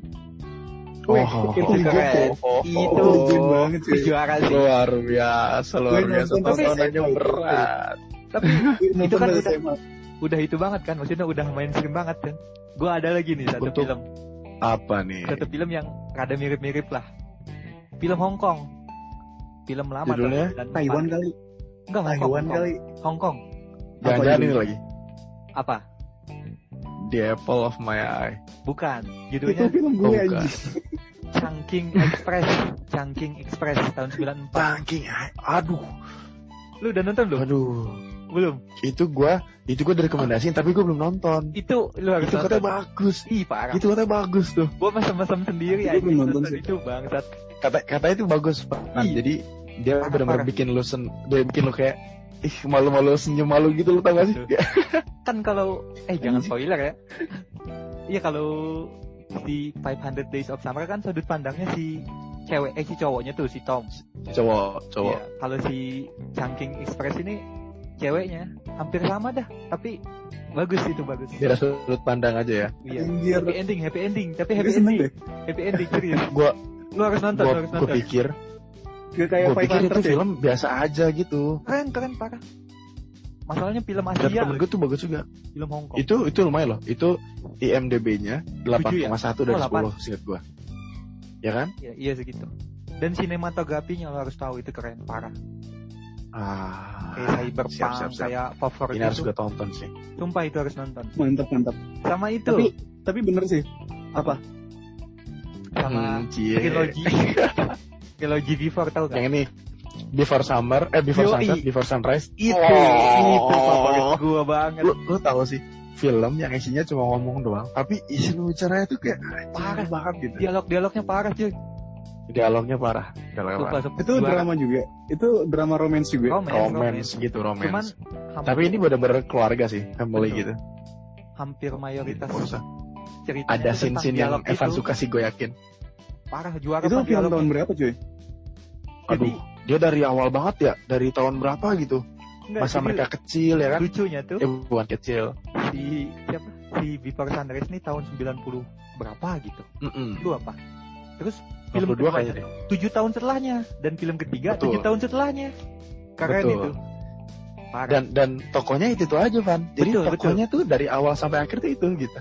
Oh, itu keren. keren. oh, itu Oh, legend banget itu cuy. juara sih luar biasa, luar Gue biasa. Tontonannya berat. tapi (laughs) itu kan udah, udah itu banget kan maksudnya udah mainstream banget kan gua ada lagi nih satu Untuk- film Apa nih? satu film yang rada mirip-mirip lah film Hong Kong. Film lama Judulnya? tahun 94. Taiwan kali. Enggak Hong Taiwan Hong Kong. kali Hong Kong. Jangan-jangan ini lagi. apa? The Apple of My Eye. bukan. Itu judulnya film gue Oh, Chungking Express. Chungking Express tahun 94 Bangking, aduh, lu udah nonton belum? Aduh. Belum Itu gua, itu gua direkomendasiin tapi gua belum nonton. itu lu harus Itu katanya nonton bagus. ih parah Itu katanya bagus tuh. gua mesem-mesem sendiri Gua aja belum nonton nonton sih. itu bangsat Kata katanya itu bagus, Pak. Nah, jadi dia benar-benar bikin lu sen, dia bikin lu kayak ih malu-malu senyum malu gitu lu tau gak sih? Kan kalau eh jangan spoiler ya iya kalau si 500 Days of Summer kan sudut pandangnya si cewek eh si cowoknya tuh si Tom Cowok, cowok. Iya, kalau si Chungking Express ini ceweknya hampir sama dah tapi bagus itu bagus Biar sudut pandang aja ya. iya Anjir. happy ending happy ending tapi Gue happy ending deh happy ending serius Gua lu harus nonton gua, lu harus gua nonton pikir, Gak kayak gua pikir itu 500 ya film biasa aja gitu. keren keren parah masalahnya film Dan Asia temen gue tuh bagus juga. film Hong Kong Itu itu lumayan loh. Itu IMDb-nya 8,1 dari Oh, 10 singkat gua. Ya kan? iya, iya segitu dan sinematografinya lo harus tahu itu keren parah Ah. Kayak cyberpunk siap, siap, siap. kayak favorit Ini harus gue tonton sih. sumpah itu harus nonton mantap mantap sama itu tapi tapi bener sih apa sama Hmm, trilogi trilogi (laughs) before tahu Yang gak ini Before Summer, eh Before Yoi. Sunset, Before Sunrise. itu Oh. itu favorit gua banget Lu, lu tahu sih film yang isinya cuma ngomong doang, tapi isi bicaranya tuh kayak Parah. parah banget gitu. dialog dialognya parah cuy Dialognya parah, dialognya Sumpah, parah. sumpah. itu Juara. drama juga itu drama romance juga romance, Romance gitu, cuman romance. hampir, Tapi ini bener-bener keluarga sih, family Betul. gitu. hampir mayoritas ceritanya Ada scene-scene yang Evan itu. suka sih gue yakin. parah juara itu film tahun berapa cuy Jadi, Aduh, dia dari awal banget ya, dari tahun berapa gitu. enggak, Masa jadi mereka kecil ya kan? lucunya tuh Eh bukan kecil. si siapa si Before Sunrise ini tahun 90 berapa gitu Mm-mm. itu apa terus film 92 kedua kayaknya deh. tujuh tahun setelahnya dan film ketiga Betul. tujuh tahun setelahnya keren Betul. itu parah Dan dan tokonya itu tuh aja Van. Jadi Betul, tokonya tuh dari awal sampai akhir tuh itu gitu.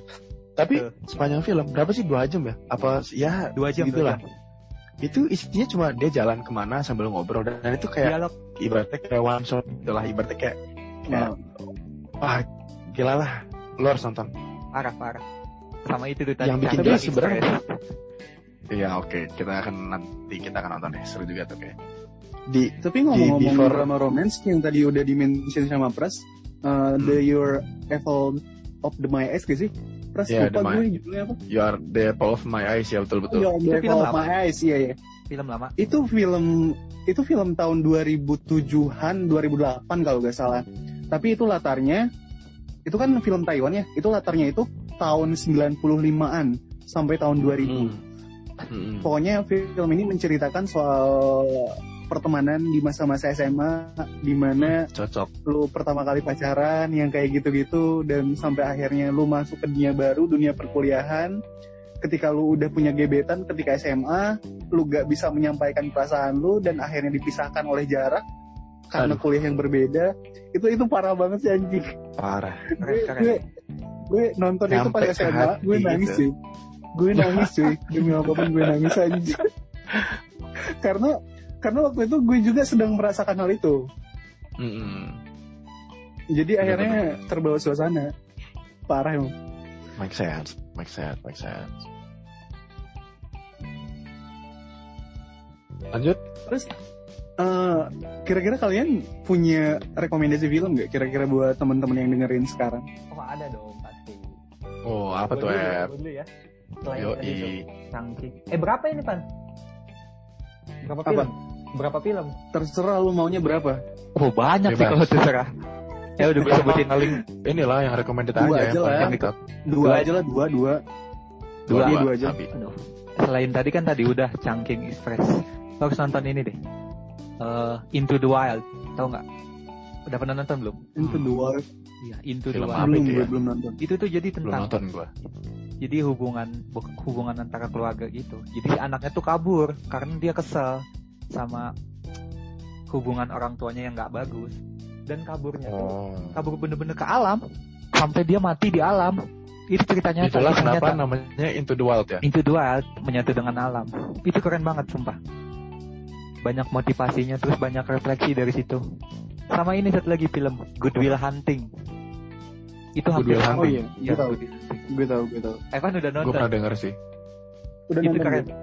Tapi Betul. sepanjang film berapa sih dua jam ya? Apa ya dua jam Gitulah. dua jam. itu isinya cuma dia jalan ke mana sambil ngobrol dan, itu kayak dialog ibaratnya kayak one shot itulah ibaratnya kayak kayak Nah, wah gila lah lo harus nonton parah parah sama itu tuh tadi Yang bikin jelas sebenarnya-. Iya oke kita akan nanti kita akan nonton deh seru juga tuh kayak di tapi ngomong-ngomong before- drama romance yang tadi udah dimention sama Pras uh, The Your Apple of the My Eyes gak sih? Pras Iya, lupa My- gue judulnya apa? you are the apple of my eyes ya betul betul Oh, Itu The film Apple of lama. My Eyes, iya iya. film lama Itu film itu film tahun 2007-an, 2008 kalau gak salah. Tapi itu latarnya itu kan film Taiwan ya. Itu latarnya itu tahun 95-an sampai tahun 2000. Hmm. Hmm. Pokoknya film ini menceritakan soal pertemanan di masa-masa SMA di mana cocok lu pertama kali pacaran yang kayak gitu-gitu dan sampai akhirnya lu masuk ke dunia baru, dunia perkuliahan. Ketika lu udah punya gebetan ketika SMA, lu gak bisa menyampaikan perasaan lu dan akhirnya dipisahkan oleh jarak karena Aduh. kuliah yang berbeda. Itu itu parah banget sih anjing. parah Gue, gue, gue nonton itu Nyampe pas ke SMA, gue nangis gitu. sih. Gue nangis cuy demi apa pun gue nangis aja (laughs) karena karena waktu itu gue juga sedang merasakan hal itu Mm-mm. jadi Bener, akhirnya terbawa suasana parah emang Make sense, make sense, make sense. Lanjut. terus eh, kira-kira kalian punya rekomendasi film gak kira-kira buat teman-teman yang dengerin sekarang Oh ada dong pasti. Oh, apa tuh, ya, ya. Selain Yo, tadi tuh, Changking. Eh berapa ini pan? Berapa Apa? film? Berapa film? terserah lu maunya berapa Oh banyak sih Bebas. kalau terserah. Ya udah gue sebutin (laughs) paling inilah yang recommended Dua aja, aja yang lah. dua Dua aja lah dua dua Dua, dua, dua aja. Aduh. Selain tadi kan tadi udah Chungking Express. Lo harus nonton ini deh. Eh, Into the Wild. Tahu nggak? Udah pernah nonton belum? itu dua Iya, Into Film the Wild. belum ya? belum nonton Itu tuh jadi Belum tentang nonton gua. jadi hubungan bu- hubungan antara keluarga gitu. Jadi anaknya tuh kabur karena dia kesel sama hubungan orang tuanya yang nggak bagus dan kaburnya tuh Oh. kabur bener-bener ke alam sampai dia mati di alam. Itu ceritanya Itulah kenapa nyata. namanya Into the Wild ya. Into the Wild menyatu dengan alam. Itu keren banget sumpah. Banyak motivasinya terus banyak refleksi dari situ. Sama ini satu lagi film Good Will Hunting. Itu Good hampir Will sama. oh iya Iya, gue tahu Good gue tahu gue tahu Evan udah Gue nonton. pernah denger sih. udah itu nonton keren. gue.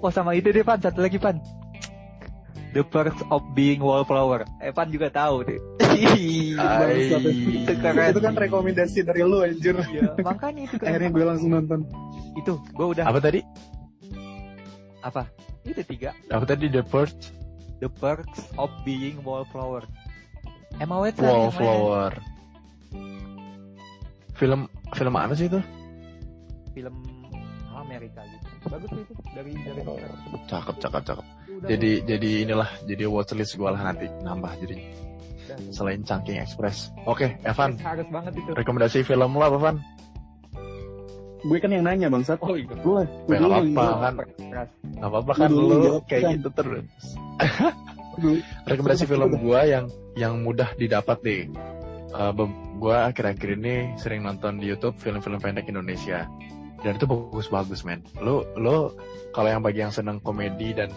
Oh sama itu deh Pan, satu lagi Pan. The Perks of Being Wallflower. Evan juga tahu deh. Itu keren. itu kan rekomendasi dari lu anjir Iya, makanya itu keren. akhirnya gue langsung nonton Itu, gue udah Apa tadi? apa? Itu tiga. Apa tadi The Purge? The Perks of Being Wallflower. Emma Watson. Wallflower. Film film mana sih itu? Film Amerika gitu. Bagus itu dari dari dokter. Cakep, cakep, cakep. Udah, Jadi jadi inilah jadi watchlist gue lah nanti nambah jadi selain Chungking Express. Oke, Evan, harus banget itu. rekomendasi film lo apa, Van? Gue kan yang nanya bangsat Oh iya. lu lah gue dulu nggak jawab. kan. Keras. Gak apa-apa Gua kan dulu lu jawab, kayak kan. gitu terus. (laughs) Rekomendasi film (laughs) gua yang yang mudah didapat deh. Uh, be- gua akhir-akhir ini sering nonton di YouTube film-film pendek Indonesia. Dan itu bagus-bagus, men. Lo lo kalau yang bagi yang seneng komedi dan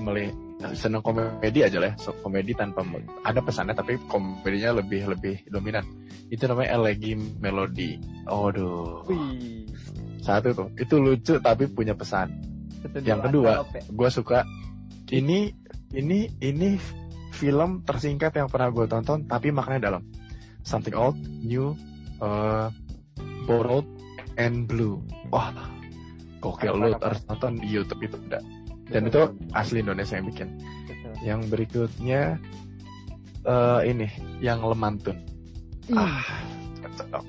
meli seneng komedi aja lah, ya. so, komedi tanpa ada pesannya tapi komedinya lebih lebih dominan. Itu namanya Elegi Melody. Aduh. Wih. Satu tuh. Itu lucu tapi punya pesan. Yang kedua, ya. gue suka ini ini ini film tersingkat yang pernah gue tonton tapi maknanya dalam something old new uh, borrowed and blue wah gokil lu harus nonton di YouTube itu udah dan itu asli Indonesia yang bikin Betul. yang berikutnya eh ini yang lemantun ah cocok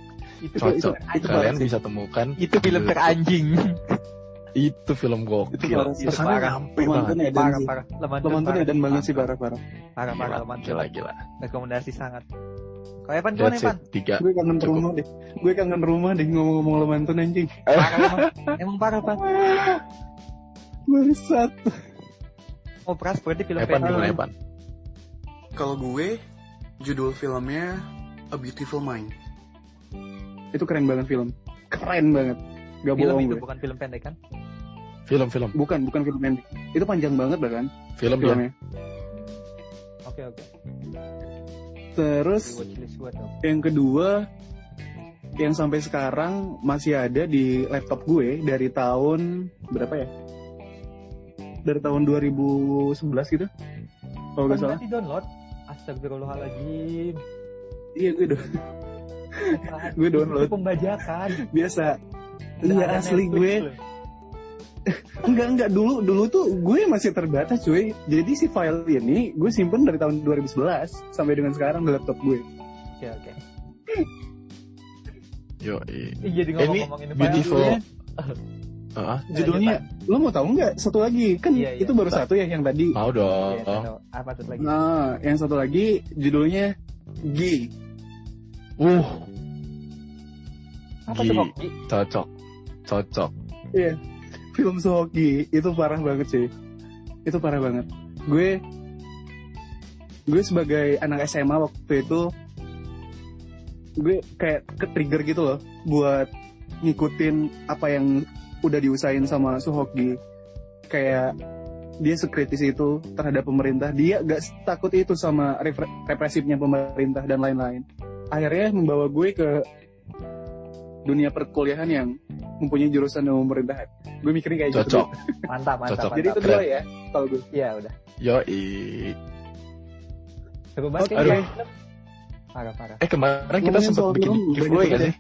itu cocok itu- itu kalian sih. bisa temukan itu film teranjing. itu film itu gokil parah itu pesannya parah. nyampe banget edan parah sih parah. Lemantun Lemantun edan banget sih parah parah Parah parah Lemantun. gila gila Rekomendasi sangat. Kalau Evan gimana Evan? tiga gue kangen Cukup. rumah deh gue kangen rumah deh ngomong-ngomong lemantun anjing Parah emang. Emang parah Pan. (laughs) bangsat. Oh Pras berarti film Evan pendek. gimana Evan? Kalau gue judul filmnya A Beautiful Mind. Itu keren banget film. Keren banget. Gak Film bohong itu gue. bukan film pendek kan? film film. Bukan bukan film pendek. Itu panjang banget bahkan. Film ya. Filmnya. Oke oke. Di terus yang kedua yang sampai sekarang masih ada di laptop gue dari tahun berapa ya dari tahun 2011 gitu kalau nggak salah di download. Astagfirullahaladzim. iya gue udah (laughs) Gue download. Pembajakan. biasa iya asli gue loh. (laughs) enggak enggak dulu dulu tuh gue masih terbatas cuy jadi si file ini gue simpen dari tahun 2011 sampai dengan sekarang di laptop gue Oke oke. yo Ih, Jadi ngomong-ngomongin ini beautiful Judulnya- judulnya lo mau tahu nggak satu lagi kan Iya, iya. itu baru satu ya yang tadi mau dong tahu. Apa tuh lagi? nah yang satu lagi judulnya G uh Apa Gi. tuh Hoki? cocok cocok Iya. Film Sohoki itu parah banget sih. Itu parah banget. Gue gue sebagai anak SMA waktu itu gue kayak ke trigger gitu loh buat ngikutin apa yang udah diusahain sama Suhoki kayak dia sekritis itu terhadap pemerintah dia gak takut itu sama repre- represifnya pemerintah dan lain-lain akhirnya membawa gue ke dunia perkuliahan yang mempunyai jurusan ilmu pemerintahan gue mikirnya kayak gitu Cocok. (laughs) Mantap, mantap, Cocok. jadi itu dua ya kalau gue Iya, udah. Yoi. Seru banget Oke. kayaknya. Parah, parah. Eh kemarin kita sempat bikin giveaway gak sih?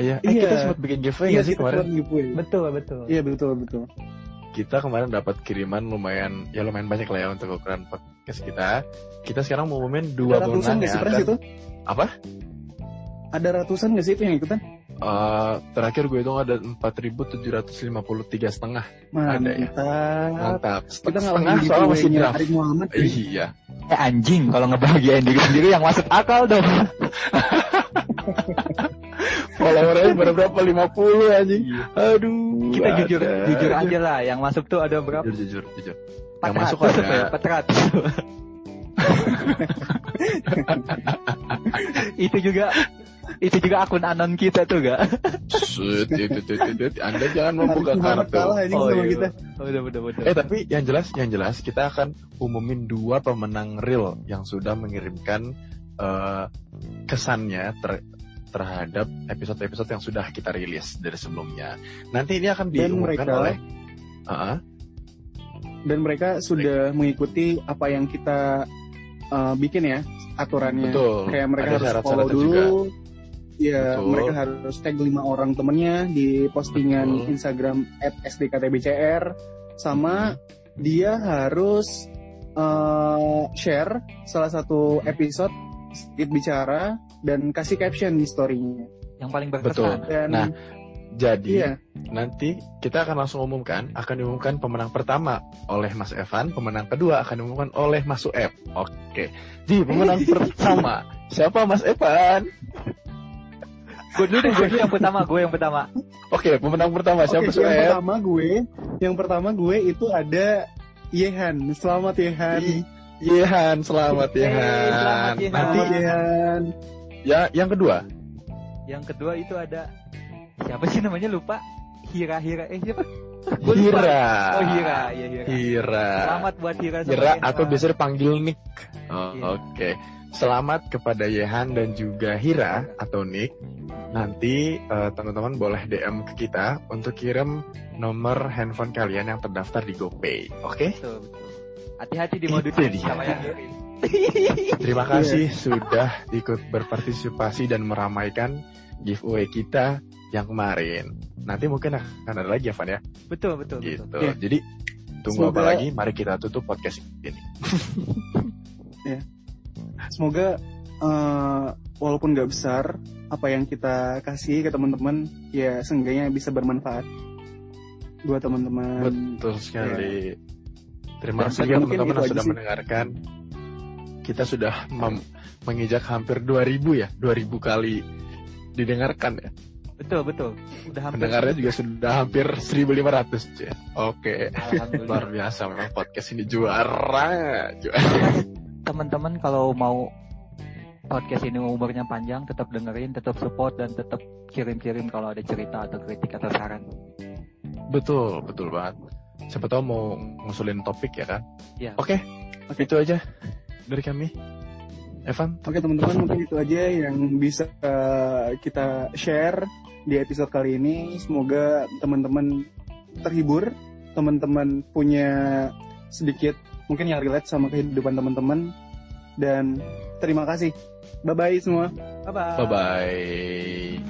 Iya, eh Iya. kita sempat bikin giveaway iya gak sih kemarin? giveaway. Betul, betul. iya betul betul Kita kemarin dapat kiriman lumayan, ya lumayan banyak lah ya untuk ukuran podcast kita. Kita sekarang mau ngumumin dua ada ratusan nggak yang sih Pras itu Apa? ada ratusan nggak sih itu yang ikutan Eh, terakhir gue hitung ada 4.753 setengah. Ada ya. mantap Mantap. kita Setengah soalnya masih draft. Arif Muhammad cuy. Iya. Eh anjing, kalau ngebahagiain diri sendiri yang masuk akal dong. (laughs) Followernya baru berapa? 50 anjing. Aduh. Kita jujur, ada. jujur aja lah. Yang masuk tuh ada berapa? Jujur, jujur, jujur. Yang 400 masuk ada- ya? 400. (laughs) itu juga itu juga akun anon kita tuh gak? Sut, itu, itu, itu, itu. Anda jangan membuka kartu. kalah aja sama iya. kita Udah, udah, udah. Eh tapi yang jelas, yang jelas kita akan umumin dua pemenang real yang sudah mengirimkan eh, kesannya ter- terhadap episode-episode yang sudah kita rilis dari sebelumnya. Nanti ini akan diumumkan mereka- oleh Ah, dan mereka sudah mengikuti apa yang kita uh, bikin ya aturannya betul. kayak mereka Ada harus follow dulu juga. ya Betul. mereka harus tag lima orang temennya di postingan Betul. Instagram @sdktbcr sama dia harus uh, share salah satu episode sedikit bicara dan kasih caption di story-nya Yang paling Betul. berkesan. dan Nah, Jadi iya nanti kita akan langsung umumkan, akan diumumkan pemenang pertama oleh Mas Evan, pemenang kedua akan diumumkan oleh Mas Uep. Oke. Di pemenang pertama siapa Mas Evan? Gue dulu deh, gue dulu yang pertama, gue yang pertama. Oke, pemenang pertama siapa Oke, Mas yang pertama gue, yang pertama gue itu ada Yehan. Selamat Yehan. Yehan, selamat Yehan. selamat, Yehan. Nanti Selamat Yehan. Ya yang kedua Yang kedua itu ada siapa sih namanya lupa? Hira Hira eh siapa? Gua lupa. Hira. Oh Hira, ya Hira. Hira. Selamat buat Hira sama Hira atau biasa dipanggil Nick. Oh, Iya. Oke. Selamat kepada Yehan dan juga Hira atau Nick. Nanti eh, teman-teman boleh DM ke kita untuk kirim nomor handphone kalian yang terdaftar di GoPay. Oke? Betul, betul. Hati-hati di modus sama yang kirim. (laughs) Terima kasih sudah ikut berpartisipasi dan meramaikan giveaway kita yang kemarin. Nanti mungkin akan ada lagi ya, Van ya? Betul, betul, Gitu. betul. Iya. Jadi tunggu apa Semoga- lagi? Mari kita tutup podcast ini. (laughs) Semoga eh, walaupun gak besar, apa yang kita kasih ke teman-teman ya seenggaknya bisa bermanfaat buat teman-teman. Betul sekali. Terima Dan kasih ya teman-teman yang sudah sih. mendengarkan. Kita sudah menginjak hampir 2000 ya, 2000 kali didengarkan ya. Betul, betul. Udah hampir Pendengarnya juga sudah hampir 1500 ya. Oke. Luar biasa memang podcast ini juara. Juara. teman-teman kalau mau podcast ini umurnya panjang tetap dengerin tetap support dan tetap kirim-kirim kalau ada cerita atau kritik atau saran Betul, betul banget. Siapa tahu mau ngusulin topik ya kan? Iya. Oke. Oke, itu aja dari kami. Evan, Oke teman-teman mungkin itu aja yang bisa eh, kita share di episode kali ini. Semoga teman-teman terhibur, teman-teman punya sedikit mungkin yang relate sama kehidupan teman-teman dan terima kasih. Bye bye semua. bye bye bye-bye.